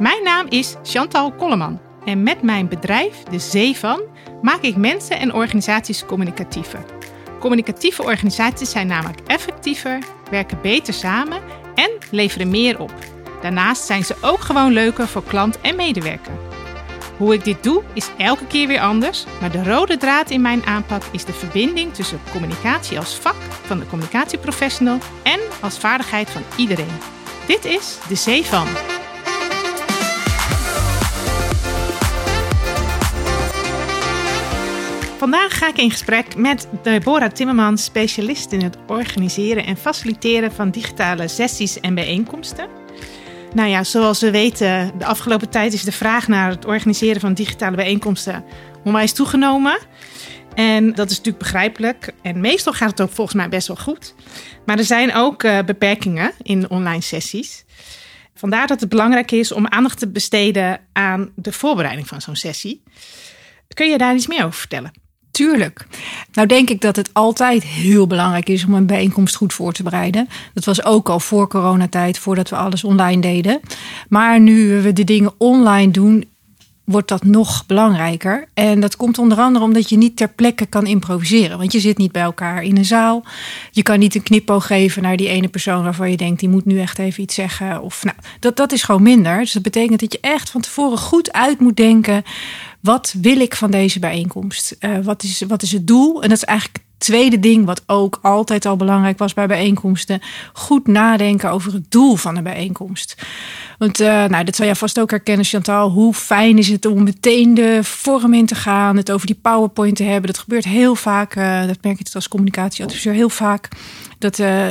Mijn naam is Chantal Kolleman en met mijn bedrijf, De Zee van, maak ik mensen en organisaties communicatiever. Communicatieve organisaties zijn namelijk effectiever, werken beter samen en leveren meer op. Daarnaast zijn ze ook gewoon leuker voor klant en medewerker. Hoe ik dit doe is elke keer weer anders, maar de rode draad in mijn aanpak is de verbinding tussen communicatie als vak van de communicatieprofessional en als vaardigheid van iedereen. Dit is de Zee van. Vandaag ga ik in gesprek met Deborah Timmerman, specialist in het organiseren en faciliteren van digitale sessies en bijeenkomsten. Nou ja, zoals we weten, de afgelopen tijd is de vraag naar het organiseren van digitale bijeenkomsten onwijs toegenomen. En dat is natuurlijk begrijpelijk. En meestal gaat het ook volgens mij best wel goed. Maar er zijn ook uh, beperkingen in online sessies. Vandaar dat het belangrijk is om aandacht te besteden aan de voorbereiding van zo'n sessie. Kun je daar iets meer over vertellen? Tuurlijk. Nou denk ik dat het altijd heel belangrijk is om een bijeenkomst goed voor te bereiden. Dat was ook al voor coronatijd, voordat we alles online deden. Maar nu we de dingen online doen, wordt dat nog belangrijker. En dat komt onder andere omdat je niet ter plekke kan improviseren. Want je zit niet bij elkaar in een zaal. Je kan niet een knipoog geven naar die ene persoon waarvan je denkt, die moet nu echt even iets zeggen. Of nou, dat, dat is gewoon minder. Dus dat betekent dat je echt van tevoren goed uit moet denken. Wat wil ik van deze bijeenkomst? Uh, wat, is, wat is het doel? En dat is eigenlijk tweede ding, wat ook altijd al belangrijk was bij bijeenkomsten, goed nadenken over het doel van de bijeenkomst. Want uh, nou, dat zal jij vast ook herkennen, Chantal. Hoe fijn is het om meteen de vorm in te gaan, het over die PowerPoint te hebben. Dat gebeurt heel vaak, uh, dat merk je als communicatieadviseur heel vaak. Dat uh,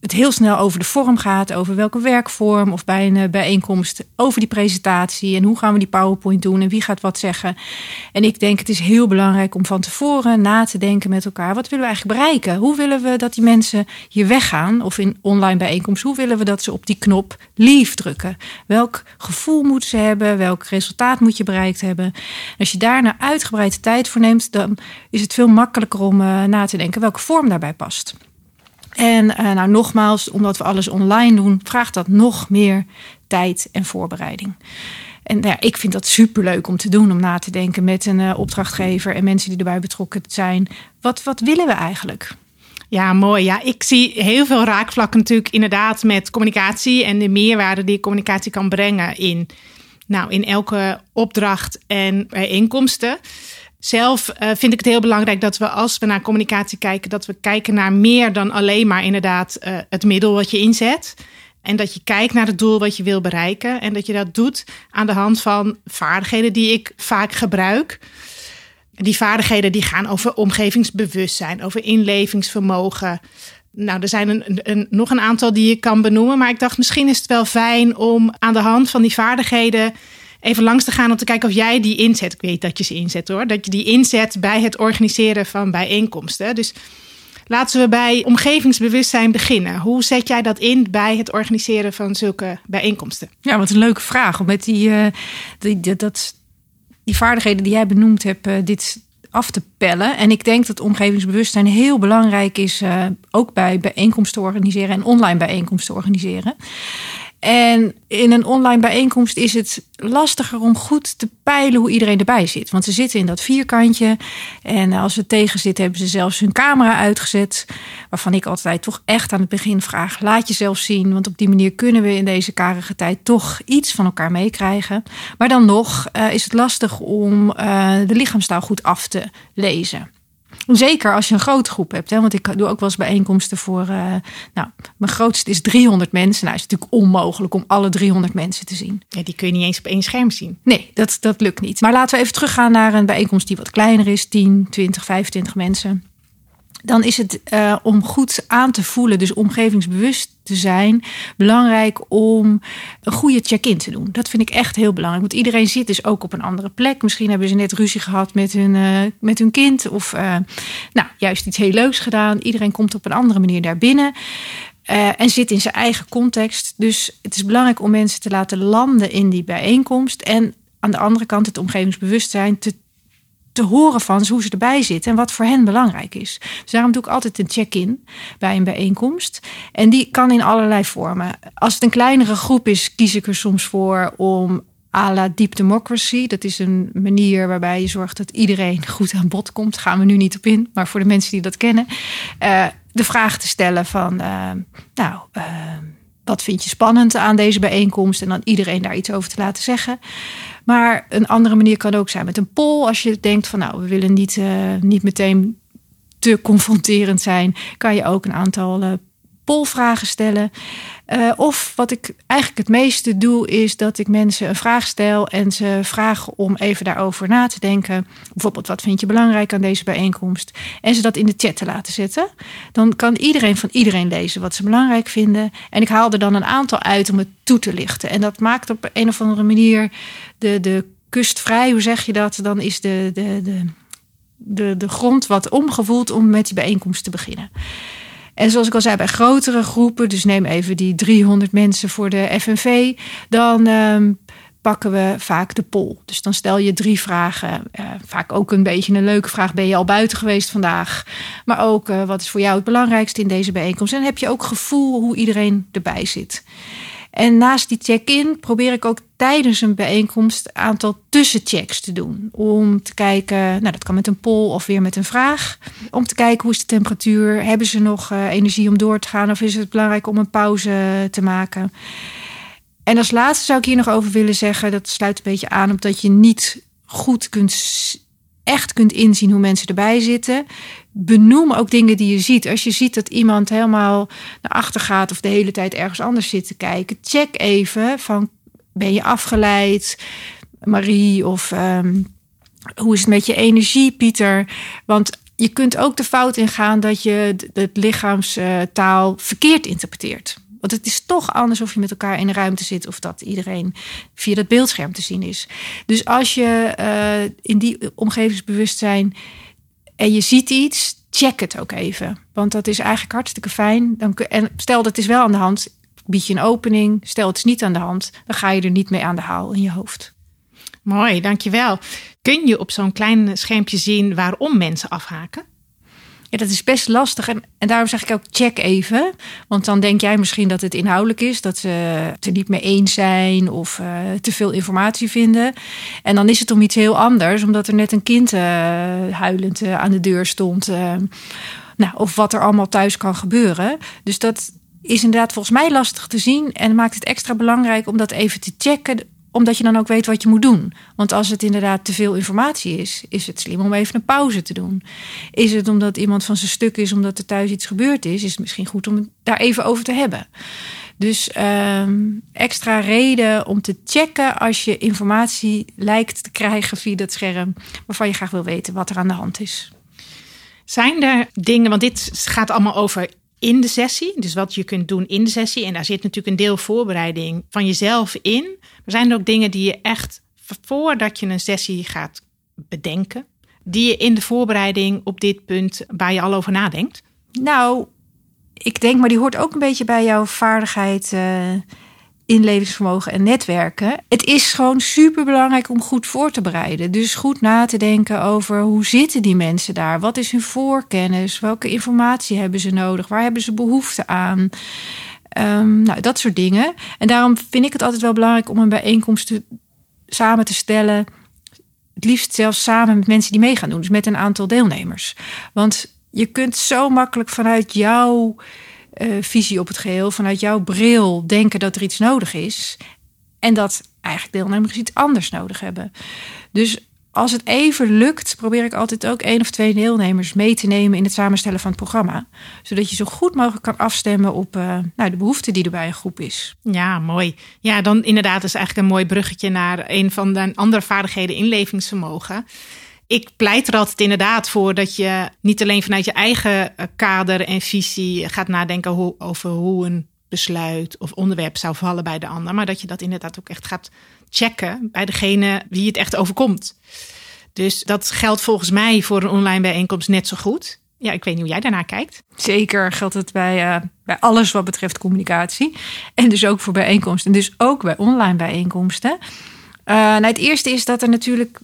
het heel snel over de vorm gaat, over welke werkvorm of bij een eh, bijeenkomst, over die presentatie en hoe gaan we die PowerPoint doen en wie gaat wat zeggen. En ik denk het is heel belangrijk om van tevoren na te denken met elkaar. Wat willen we eigenlijk bereiken? Hoe willen we dat die mensen hier weggaan of in online bijeenkomst? Hoe willen we dat ze op die knop leave drukken? Welk gevoel moeten ze hebben? Welk resultaat moet je bereikt hebben? Als je daar naar uitgebreide tijd voor neemt, dan is het veel makkelijker om uh, na te denken welke vorm daarbij past. En uh, nou, nogmaals, omdat we alles online doen, vraagt dat nog meer tijd en voorbereiding. En nou ja, ik vind dat superleuk om te doen, om na te denken met een uh, opdrachtgever en mensen die erbij betrokken zijn. Wat, wat willen we eigenlijk? Ja, mooi. Ja, ik zie heel veel raakvlakken natuurlijk inderdaad met communicatie en de meerwaarde die communicatie kan brengen in, nou, in elke opdracht en inkomsten. Zelf uh, vind ik het heel belangrijk dat we als we naar communicatie kijken, dat we kijken naar meer dan alleen maar inderdaad uh, het middel wat je inzet. En dat je kijkt naar het doel wat je wil bereiken. En dat je dat doet aan de hand van vaardigheden die ik vaak gebruik. Die vaardigheden die gaan over omgevingsbewustzijn, over inlevingsvermogen. Nou, er zijn een, nog een aantal die je kan benoemen. Maar ik dacht, misschien is het wel fijn om aan de hand van die vaardigheden even langs te gaan om te kijken of jij die inzet. Ik weet dat je ze inzet hoor. Dat je die inzet bij het organiseren van bijeenkomsten. Dus laten we bij omgevingsbewustzijn beginnen. Hoe zet jij dat in bij het organiseren van zulke bijeenkomsten? Ja, wat een leuke vraag. Om met die, uh, die, die, dat, die vaardigheden die jij benoemd hebt, uh, dit af te pellen. En ik denk dat omgevingsbewustzijn heel belangrijk is, uh, ook bij bijeenkomsten organiseren en online bijeenkomsten organiseren. En in een online bijeenkomst is het lastiger om goed te peilen hoe iedereen erbij zit. Want ze zitten in dat vierkantje. En als ze tegen zitten, hebben ze zelfs hun camera uitgezet. Waarvan ik altijd toch echt aan het begin vraag: laat jezelf zien. Want op die manier kunnen we in deze karige tijd toch iets van elkaar meekrijgen. Maar dan nog uh, is het lastig om uh, de lichaamstaal goed af te lezen. Zeker als je een grote groep hebt. Hè? Want ik doe ook wel eens bijeenkomsten voor. Uh, nou, mijn grootste is 300 mensen. Nou, is het natuurlijk onmogelijk om alle 300 mensen te zien. Ja, die kun je niet eens op één scherm zien. Nee, dat, dat lukt niet. Maar laten we even teruggaan naar een bijeenkomst die wat kleiner is: 10, 20, 25 mensen dan is het uh, om goed aan te voelen, dus omgevingsbewust te zijn, belangrijk om een goede check-in te doen. Dat vind ik echt heel belangrijk. Want iedereen zit dus ook op een andere plek. Misschien hebben ze net ruzie gehad met hun, uh, met hun kind. Of uh, nou, juist iets heel leuks gedaan. Iedereen komt op een andere manier daar binnen. En zit in zijn eigen context. Dus het is belangrijk om mensen te laten landen in die bijeenkomst. En aan de andere kant het omgevingsbewustzijn te te horen van hoe ze erbij zitten en wat voor hen belangrijk is. Dus daarom doe ik altijd een check-in bij een bijeenkomst. En die kan in allerlei vormen. Als het een kleinere groep is, kies ik er soms voor om à la Deep Democracy. Dat is een manier waarbij je zorgt dat iedereen goed aan bod komt. Daar gaan we nu niet op in, maar voor de mensen die dat kennen. Uh, de vraag te stellen van, uh, nou, uh, wat vind je spannend aan deze bijeenkomst? En dan iedereen daar iets over te laten zeggen. Maar een andere manier kan ook zijn met een poll. Als je denkt van, nou, we willen niet, niet meteen te confronterend zijn, kan je ook een aantal polvragen stellen. Uh, of wat ik eigenlijk het meeste doe, is dat ik mensen een vraag stel en ze vragen om even daarover na te denken. Bijvoorbeeld, wat vind je belangrijk aan deze bijeenkomst? En ze dat in de chat te laten zetten. Dan kan iedereen van iedereen lezen wat ze belangrijk vinden. En ik haal er dan een aantal uit om het toe te lichten. En dat maakt op een of andere manier de, de kust vrij. Hoe zeg je dat? Dan is de, de, de, de, de grond wat omgevoeld om met die bijeenkomst te beginnen. En zoals ik al zei, bij grotere groepen, dus neem even die 300 mensen voor de FNV, dan um, pakken we vaak de poll. Dus dan stel je drie vragen. Uh, vaak ook een beetje een leuke vraag. Ben je al buiten geweest vandaag? Maar ook, uh, wat is voor jou het belangrijkste in deze bijeenkomst? En heb je ook gevoel hoe iedereen erbij zit. En naast die check-in probeer ik ook tijdens een bijeenkomst een aantal tussenchecks te doen. Om te kijken, nou dat kan met een poll of weer met een vraag. Om te kijken hoe is de temperatuur? Hebben ze nog uh, energie om door te gaan? Of is het belangrijk om een pauze te maken? En als laatste zou ik hier nog over willen zeggen, dat sluit een beetje aan op dat je niet goed kunt echt kunt inzien hoe mensen erbij zitten. Benoem ook dingen die je ziet. Als je ziet dat iemand helemaal naar achter gaat of de hele tijd ergens anders zit te kijken, check even van ben je afgeleid, Marie, of um, hoe is het met je energie, Pieter? Want je kunt ook de fout ingaan dat je het lichaamstaal verkeerd interpreteert. Want het is toch anders of je met elkaar in een ruimte zit of dat iedereen via dat beeldscherm te zien is. Dus als je uh, in die omgevingsbewustzijn en je ziet iets, check het ook even. Want dat is eigenlijk hartstikke fijn. Dan, en stel dat is wel aan de hand, bied je een opening. Stel het is niet aan de hand, dan ga je er niet mee aan de haal in je hoofd. Mooi, dankjewel. Kun je op zo'n klein schermpje zien waarom mensen afhaken? Ja, dat is best lastig. En, daarom zeg ik ook check even. Want dan denk jij misschien dat het inhoudelijk is. Dat ze het er niet mee eens zijn of uh, te veel informatie vinden. En dan is het om iets heel anders. Omdat er net een kind uh, huilend uh, aan de deur stond. nou, of wat er allemaal thuis kan gebeuren. Dus dat is inderdaad volgens mij lastig te zien. En maakt het extra belangrijk om dat even te checken omdat je dan ook weet wat je moet doen. Want als het inderdaad te veel informatie is, is het slim om even een pauze te doen. Is het omdat iemand van zijn stuk is, omdat er thuis iets gebeurd is, is het misschien goed om het daar even over te hebben. Dus um, extra reden om te checken als je informatie lijkt te krijgen via dat scherm, waarvan je graag wil weten wat er aan de hand is. Zijn er dingen, want dit gaat allemaal over in de sessie. Dus wat je kunt doen in de sessie. En daar zit natuurlijk een deel voorbereiding van jezelf in. Maar zijn er ook dingen die je echt voordat je een sessie gaat bedenken, die je in de voorbereiding op dit punt waar je al over nadenkt? Nou, ik denk, maar die hoort ook een beetje bij jouw vaardigheid. Uh inlevingsvermogen en netwerken. Het is gewoon super belangrijk om goed voor te bereiden. Dus goed na te denken over hoe zitten die mensen daar? Wat is hun voorkennis? Welke informatie hebben ze nodig? Waar hebben ze behoefte aan? Um, nou, dat soort dingen. En daarom vind ik het altijd wel belangrijk om een bijeenkomst samen te stellen. Het liefst zelfs samen met mensen die mee gaan doen. Dus met een aantal deelnemers. Want je kunt zo makkelijk vanuit jouw visie op het geheel, vanuit jouw bril denken dat er iets nodig is. En dat eigenlijk deelnemers iets anders nodig hebben. Dus als het even lukt, probeer ik altijd ook één of twee deelnemers mee te nemen in het samenstellen van het programma. Zodat je zo goed mogelijk kan afstemmen op uh, nou, de behoefte die er bij een groep is. Ja, mooi. Ja, dan inderdaad is eigenlijk een mooi bruggetje naar een van de andere vaardigheden, inlevingsvermogen ik pleit er altijd inderdaad voor dat je niet alleen vanuit je eigen eh, kader en visie gaat nadenken over hoe een besluit of onderwerp zou vallen bij de ander, maar dat je dat inderdaad ook echt gaat checken bij degene wie het echt overkomt. Dus dat geldt volgens mij voor een online bijeenkomst net zo goed. Ja, ik weet niet hoe jij daarnaar kijkt. Zeker geldt het bij, uh, bij alles wat betreft communicatie. En dus ook voor bijeenkomsten. En dus ook bij online bijeenkomsten. Uh, nou, het eerste is dat er natuurlijk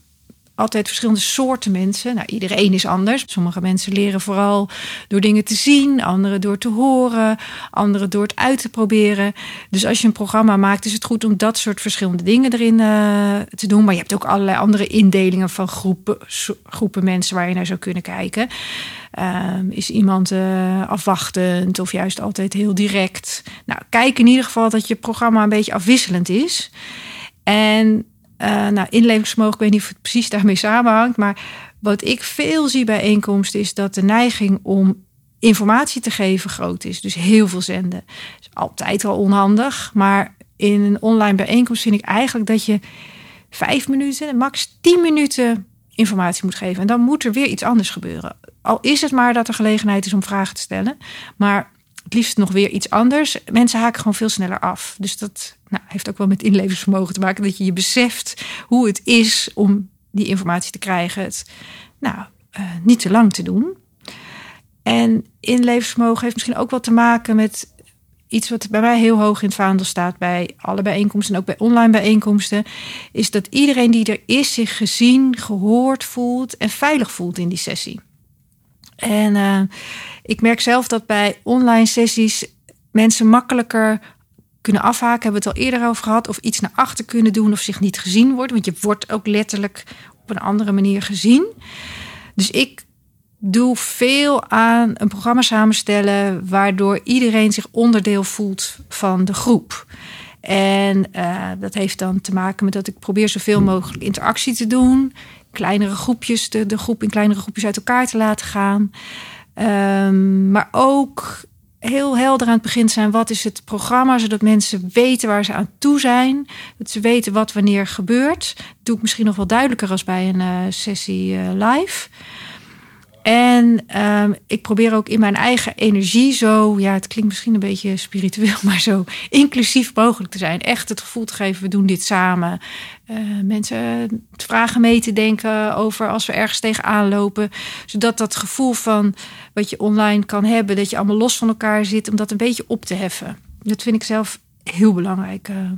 altijd verschillende soorten mensen. Nou, iedereen is anders. Sommige mensen leren vooral door dingen te zien, anderen door te horen, anderen door het uit te proberen. Dus als je een programma maakt, is het goed om dat soort verschillende dingen erin uh, te doen. Maar je hebt ook allerlei andere indelingen van groepen, groepen mensen waar je naar zou kunnen kijken. Um, is iemand uh, afwachtend of juist altijd heel direct? Nou, kijk in ieder geval dat je programma een beetje afwisselend is. En uh, nou, inlevingsvermogen, ik weet niet of het precies daarmee samenhangt. Maar wat ik veel zie bij bijeenkomsten is dat de neiging om informatie te geven groot is. Dus heel veel zenden. Is altijd wel onhandig. Maar in een online bijeenkomst vind ik eigenlijk dat je vijf minuten, max tien minuten informatie moet geven. En dan moet er weer iets anders gebeuren. Al is het maar dat er gelegenheid is om vragen te stellen. Maar het liefst nog weer iets anders. Mensen haken gewoon veel sneller af. Dus dat nou, heeft ook wel met inlevingsvermogen te maken. Dat je je beseft hoe het is om die informatie te krijgen. Het nou, uh, niet te lang te doen. En inlevingsvermogen heeft misschien ook wel te maken met iets wat bij mij heel hoog in het vaandel staat bij alle bijeenkomsten en ook bij online bijeenkomsten, is dat iedereen die er is zich gezien, gehoord voelt en veilig voelt in die sessie. En uh, ik merk zelf dat bij online sessies mensen makkelijker kunnen afhaken. Hebben we het al eerder over gehad. Of iets naar achter kunnen doen of zich niet gezien worden. Want je wordt ook letterlijk op een andere manier gezien. Dus ik doe veel aan een programma samenstellen waardoor iedereen zich onderdeel voelt van de groep. En uh, dat heeft dan te maken met dat ik probeer zoveel mogelijk interactie te doen. Kleinere groepjes, de, de groep in kleinere groepjes uit elkaar te laten gaan. Um, maar ook heel helder aan het begin zijn. Wat is het programma? Zodat mensen weten waar ze aan toe zijn. Dat ze weten wat wanneer gebeurt. Dat doe ik misschien nog wel duidelijker als bij een uh, sessie uh, live. En um, ik probeer ook in mijn eigen energie zo, ja, het klinkt misschien een beetje spiritueel, maar zo inclusief mogelijk te zijn. Echt het gevoel te geven, we doen dit samen. Uh, mensen vragen mee te denken over als we ergens tegenaan lopen. Zodat dat gevoel van wat je online kan hebben, dat je allemaal los van elkaar zit, om dat een beetje op te heffen. Dat vind ik zelf heel belangrijk. Uh,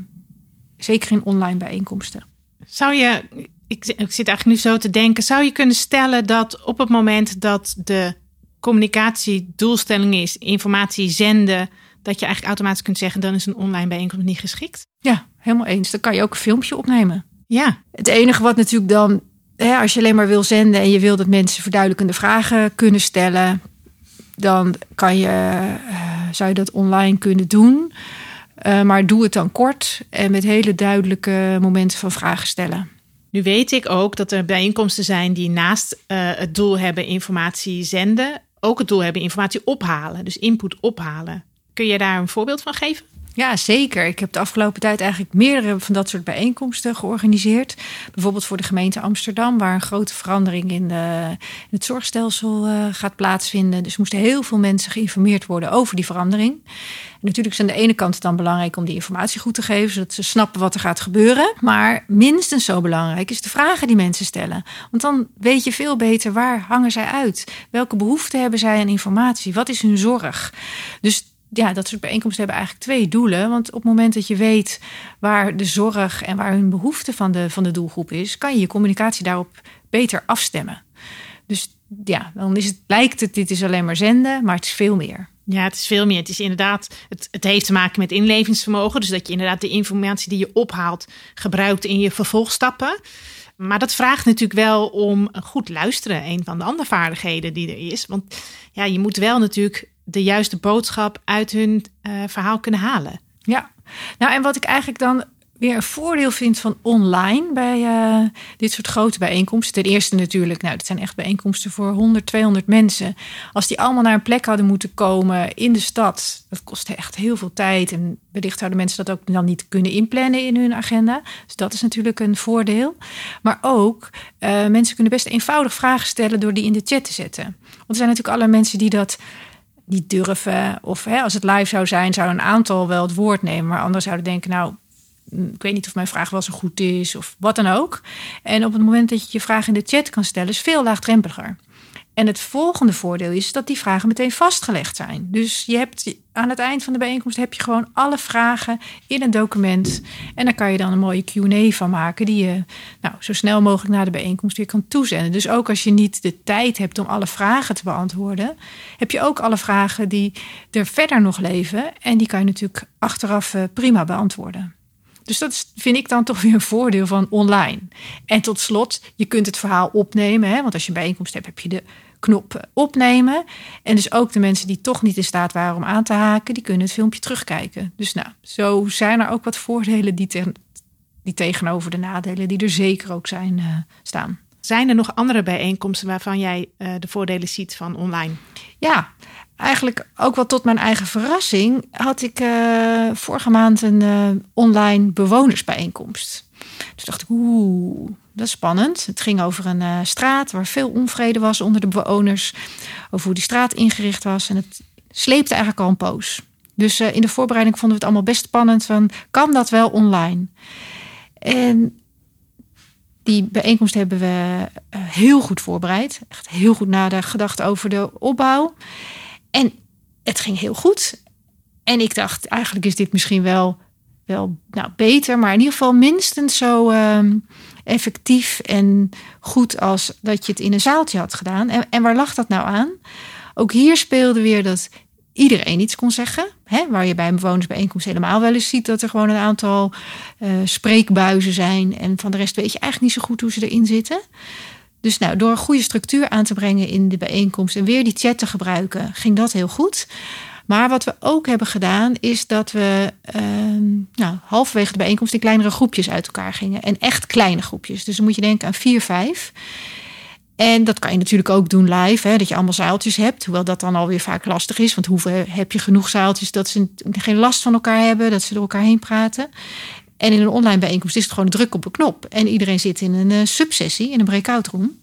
zeker in online bijeenkomsten. Zou je ik, ik zit eigenlijk nu zo te denken, zou je kunnen stellen dat op het moment dat de communicatie doelstelling is, informatie zenden, dat je eigenlijk automatisch kunt zeggen, dan is een online bijeenkomst niet geschikt? Ja, helemaal eens. Dan kan je ook een filmpje opnemen. Ja. Het enige wat natuurlijk dan, hè, als je alleen maar wil zenden en je wil dat mensen verduidelijkende vragen kunnen stellen, dan kan je, uh, zou je dat online kunnen doen. Uh, maar doe het dan kort en met hele duidelijke momenten van vragen stellen. Nu weet ik ook dat er bijeenkomsten zijn die naast uh, het doel hebben informatie zenden, ook het doel hebben informatie ophalen, dus input ophalen. Kun je daar een voorbeeld van geven? Ja, zeker. Ik heb de afgelopen tijd eigenlijk meerdere van dat soort bijeenkomsten georganiseerd. Bijvoorbeeld voor de gemeente Amsterdam, waar een grote verandering in, de, in het zorgstelsel uh, gaat plaatsvinden. Dus moesten heel veel mensen geïnformeerd worden over die verandering. Natuurlijk is aan de ene kant het dan belangrijk om die informatie goed te geven, zodat ze snappen wat er gaat gebeuren. Maar minstens zo belangrijk is de vragen die mensen stellen. Want dan weet je veel beter waar hangen zij uit? Welke behoeften hebben zij aan informatie? Wat is hun zorg? Dus ja, dat soort bijeenkomsten hebben eigenlijk twee doelen. Want op het moment dat je weet waar de zorg en waar hun behoefte van de, van de doelgroep is, kan je je communicatie daarop beter afstemmen. Dus ja, dan is het, lijkt het, dit is alleen maar zenden, maar het is veel meer. Ja, het is veel meer. Het is inderdaad, het, het heeft te maken met inlevingsvermogen. Dus dat je inderdaad de informatie die je ophaalt gebruikt in je vervolgstappen. Maar dat vraagt natuurlijk wel om goed luisteren. Een van de andere vaardigheden die er is. Want ja, je moet wel natuurlijk de juiste boodschap uit hun uh, verhaal kunnen halen. Ja, nou en wat ik eigenlijk dan weer een voordeel vind van online bij uh, dit soort grote bijeenkomsten. Ten eerste natuurlijk, nou, dat zijn echt bijeenkomsten voor 100, 200 mensen. Als die allemaal naar een plek hadden moeten komen in de stad, dat kostte echt heel veel tijd. En wellicht zouden mensen dat ook dan niet kunnen inplannen in hun agenda. Dus dat is natuurlijk een voordeel. Maar ook, uh, mensen kunnen best eenvoudig vragen stellen door die in de chat te zetten. Want er zijn natuurlijk alle mensen die dat niet durven. Of hè, als het live zou zijn, zou een aantal wel het woord nemen. Maar anderen zouden denken, nou, mm, ik weet niet of mijn vraag wel zo goed is of wat dan ook. En op het moment dat je je vraag in de chat kan stellen, is veel laagdrempeliger. En het volgende voordeel is dat die vragen meteen vastgelegd zijn. Dus je hebt aan het eind van de bijeenkomst heb je gewoon alle vragen in een document. En daar kan je dan een mooie QA van maken, die je nou, zo snel mogelijk na de bijeenkomst weer kan toezenden. Dus ook als je niet de tijd hebt om alle vragen te beantwoorden, heb je ook alle vragen die er verder nog leven. En die kan je natuurlijk achteraf eh, prima beantwoorden. Dus dat vind ik dan toch weer een voordeel van online. En tot slot, je kunt het verhaal opnemen. Hè? Want als je een bijeenkomst hebt, heb je de knop opnemen. En dus ook de mensen die toch niet in staat waren om aan te haken, die kunnen het filmpje terugkijken. Dus nou, zo zijn er ook wat voordelen die, die tegenover de nadelen, die er zeker ook zijn, uh, staan. Zijn er nog andere bijeenkomsten waarvan jij uh, de voordelen ziet van online? Ja, eigenlijk ook wel tot mijn eigen verrassing had ik uh, vorige maand een online bewonersbijeenkomst. Dus dacht ik, oeh, dat is spannend. Het ging over een uh, straat waar veel onvrede was onder de bewoners. Over hoe die straat ingericht was. En het sleepte eigenlijk al een poos. Dus uh, in de voorbereiding vonden we het allemaal best spannend. Van, kan dat wel online? En die bijeenkomst hebben we uh, heel goed voorbereid. Echt heel goed nagedacht over de opbouw. En het ging heel goed. En ik dacht, eigenlijk is dit misschien wel wel nou, beter, maar in ieder geval minstens zo uh, effectief en goed als dat je het in een zaaltje had gedaan. En, en waar lag dat nou aan? Ook hier speelde weer dat iedereen iets kon zeggen. Hè, waar je bij een bewonersbijeenkomst helemaal wel eens ziet dat er gewoon een aantal uh, spreekbuizen zijn. En van de rest weet je eigenlijk niet zo goed hoe ze erin zitten. Dus nou, door een goede structuur aan te brengen in de bijeenkomst en weer die chat te gebruiken, ging dat heel goed. Maar wat we ook hebben gedaan, is dat we uh, nou, halverwege de bijeenkomst in kleinere groepjes uit elkaar gingen. En echt kleine groepjes. Dus dan moet je denken aan vier, vijf. En dat kan je natuurlijk ook doen live, hè, dat je allemaal zaaltjes hebt. Hoewel dat dan alweer vaak lastig is. Want hoeveel heb je genoeg zaaltjes dat ze geen last van elkaar hebben, dat ze door elkaar heen praten. En in een online bijeenkomst is het gewoon druk op een knop. En iedereen zit in een uh, subsessie, in een breakout room.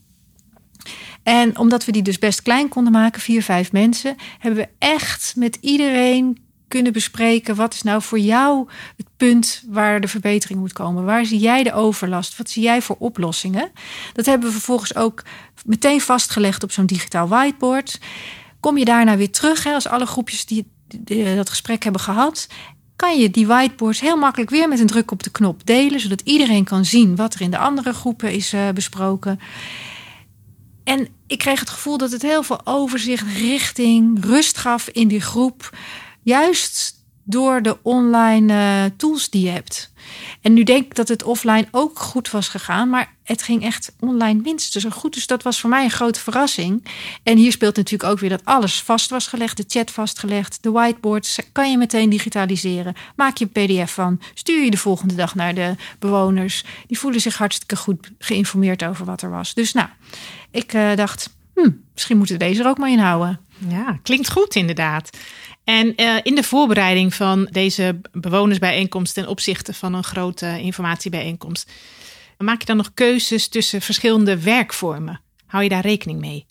En omdat we die dus best klein konden maken, vier, vijf mensen, hebben we echt met iedereen kunnen bespreken. Wat is nou voor jou het punt waar de verbetering moet komen? Waar zie jij de overlast? Wat zie jij voor oplossingen? Dat hebben we vervolgens ook meteen vastgelegd op zo'n digitaal whiteboard. Kom je daarna weer terug, hè, als alle groepjes die, die, dat gesprek hebben gehad, kan je die whiteboards heel makkelijk weer met een druk op de knop delen, zodat iedereen kan zien wat er in de andere groepen is uh, besproken. En ik kreeg het gevoel dat het heel veel overzicht, richting, rust gaf in die groep. Juist door de online uh, tools die je hebt. En nu denk ik dat het offline ook goed was gegaan, maar het ging echt online minstens zo goed. Dus dat was voor mij een grote verrassing. En hier speelt natuurlijk ook weer dat alles vast was gelegd, de chat vastgelegd, de whiteboards kan je meteen digitaliseren. Maak je een PDF van, stuur je de volgende dag naar de bewoners. Die voelen zich hartstikke goed geïnformeerd over wat er was. Dus nou, ik uh, dacht, hm, misschien moeten we deze er ook maar inhouden. Ja, klinkt goed inderdaad. En uh, in de voorbereiding van deze bewonersbijeenkomst ten opzichte van een grote informatiebijeenkomst, maak je dan nog keuzes tussen verschillende werkvormen? Hou je daar rekening mee?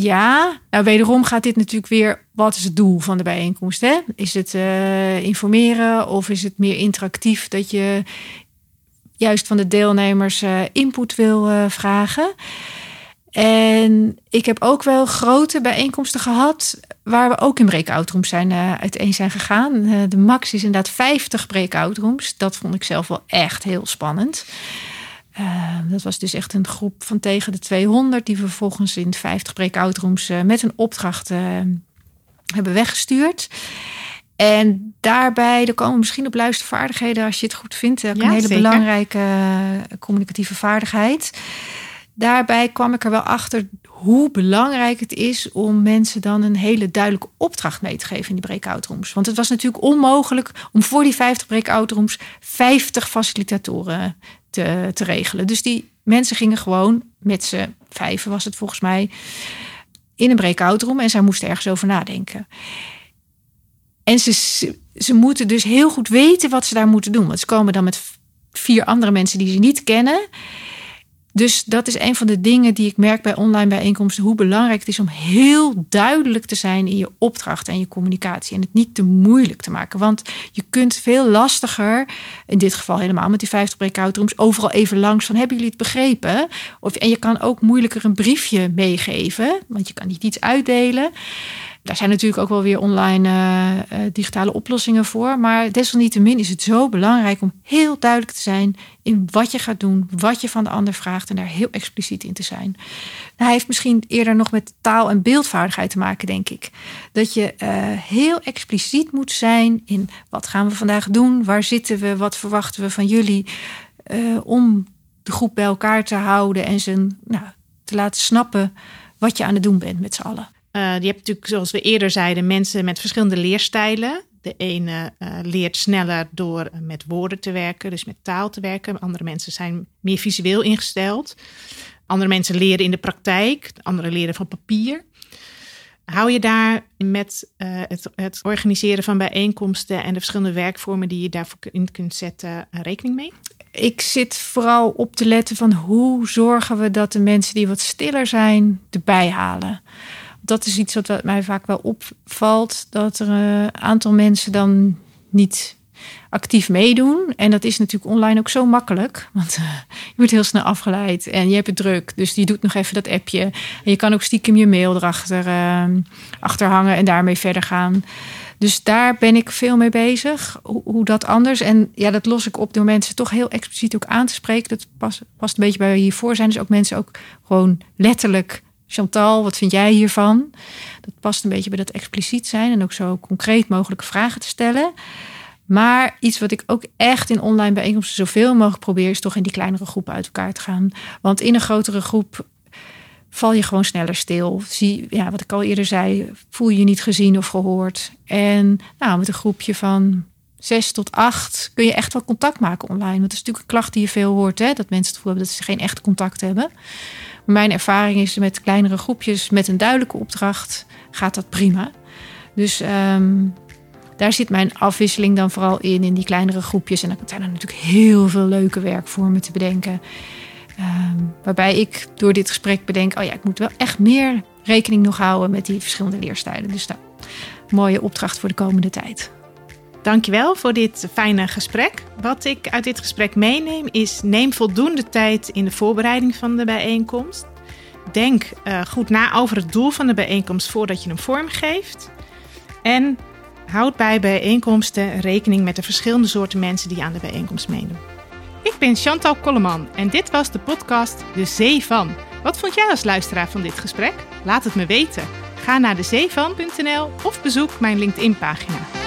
Ja, nou wederom gaat dit natuurlijk weer. Wat is het doel van de bijeenkomst? Hè? Is het uh, informeren of is het meer interactief dat je juist van de deelnemers uh, input wil vragen? En ik heb ook wel grote bijeenkomsten gehad waar we ook in breakout rooms zijn uh, uiteen zijn gegaan. Uh, de max is inderdaad 50 breakout rooms. Dat vond ik zelf wel echt heel spannend. Uh, dat was dus echt een groep van tegen de 200 die we vervolgens in 50 breakout rooms met een opdracht hebben weggestuurd. En daarbij, er komen misschien op luistervaardigheden als je het goed vindt. Ja, een hele zeker. belangrijke communicatieve vaardigheid daarbij kwam ik er wel achter hoe belangrijk het is om mensen dan een hele duidelijke opdracht mee te geven in die breakout rooms. Want het was natuurlijk onmogelijk om voor die 50 breakout rooms 50 facilitatoren te, te regelen. Dus die mensen gingen gewoon met z'n vijven, was het volgens mij, in een breakout room en zij moesten ergens over nadenken. En ze, ze moeten dus heel goed weten wat ze daar moeten doen. Want ze komen dan met vier andere mensen die ze niet kennen Dus dat is een van de dingen die ik merk bij online bijeenkomsten. Hoe belangrijk het is om heel duidelijk te zijn in je opdracht en je communicatie. En het niet te moeilijk te maken. Want je kunt veel lastiger, in dit geval helemaal met die 50 breakout rooms, overal even langs van hebben jullie het begrepen? Of, en je kan ook moeilijker een briefje meegeven, want je kan niet iets uitdelen. Daar zijn natuurlijk ook wel weer online uh, digitale oplossingen voor. Maar desalniettemin is het zo belangrijk om heel duidelijk te zijn in wat je gaat doen, wat je van de ander vraagt en daar heel expliciet in te zijn. Nou, hij heeft misschien eerder nog met taal- en beeldvaardigheid te maken, denk ik. Dat je uh, heel expliciet moet zijn in wat gaan we vandaag doen, waar zitten we, wat verwachten we van jullie, om de groep bij elkaar te houden en ze nou, te laten snappen wat je aan het doen bent met z'n allen. Uh, je hebt natuurlijk, zoals we eerder zeiden, mensen met verschillende leerstijlen. De ene uh, leert sneller door met woorden te werken, dus met taal te werken. Andere mensen zijn meer visueel ingesteld. Andere mensen leren in de praktijk, andere leren van papier. Hou je daar met het, het, organiseren van bijeenkomsten en de verschillende werkvormen die je daarvoor in kunt zetten rekening mee? Ik zit vooral op te letten van hoe zorgen we dat de mensen die wat stiller zijn erbij halen dat is iets wat mij vaak wel opvalt. Dat er een aantal mensen dan niet actief meedoen. En dat is natuurlijk online ook zo makkelijk. Want uh, je wordt heel snel afgeleid en je hebt het druk. Dus die doet nog even dat appje. En je kan ook stiekem je mail erachter uh, achter hangen en daarmee verder gaan. Dus daar ben ik veel mee bezig. Hoe, hoe, dat anders. En ja, dat los ik op door mensen toch heel expliciet ook aan te spreken. Dat past, past een beetje bij hiervoor zijn. Dus ook mensen ook gewoon letterlijk Chantal, wat vind jij hiervan? Dat past een beetje bij dat expliciet zijn en ook zo concreet mogelijke vragen te stellen. Maar iets wat ik ook echt in online bijeenkomsten zoveel mogelijk probeer, is toch in die kleinere groepen uit elkaar te gaan. Want in een grotere groep val je gewoon sneller stil. Zie, ja, wat ik al eerder zei, voel je je niet gezien of gehoord. En nou, met een groepje van zes tot acht kun je echt wel contact maken online. Want dat is natuurlijk een klacht die je veel hoort, hè? dat mensen het gevoel hebben dat ze geen echt contact hebben. Mijn ervaring is met kleinere groepjes met een duidelijke opdracht gaat dat prima. Dus um, daar zit mijn afwisseling dan vooral in, in die kleinere groepjes. En dan zijn er natuurlijk heel veel leuke werkvormen te bedenken. Um, waarbij ik door dit gesprek bedenk: oh ja, ik moet wel echt meer rekening nog houden met die verschillende leerstijlen. Dus nou, mooie opdracht voor de komende tijd. Dankjewel voor dit fijne gesprek. Wat ik uit dit gesprek meeneem is: neem voldoende tijd in de voorbereiding van de bijeenkomst. Denk uh, goed na over het doel van de bijeenkomst voordat je hem vormgeeft. En houd bij bijeenkomsten rekening met de verschillende soorten mensen die aan de bijeenkomst meedoen. Ik ben Chantal Kolleman en dit was de podcast De Zee van. Wat vond jij als luisteraar van dit gesprek? Laat het me weten. Ga naar dezeevan.nl of bezoek mijn LinkedIn-pagina.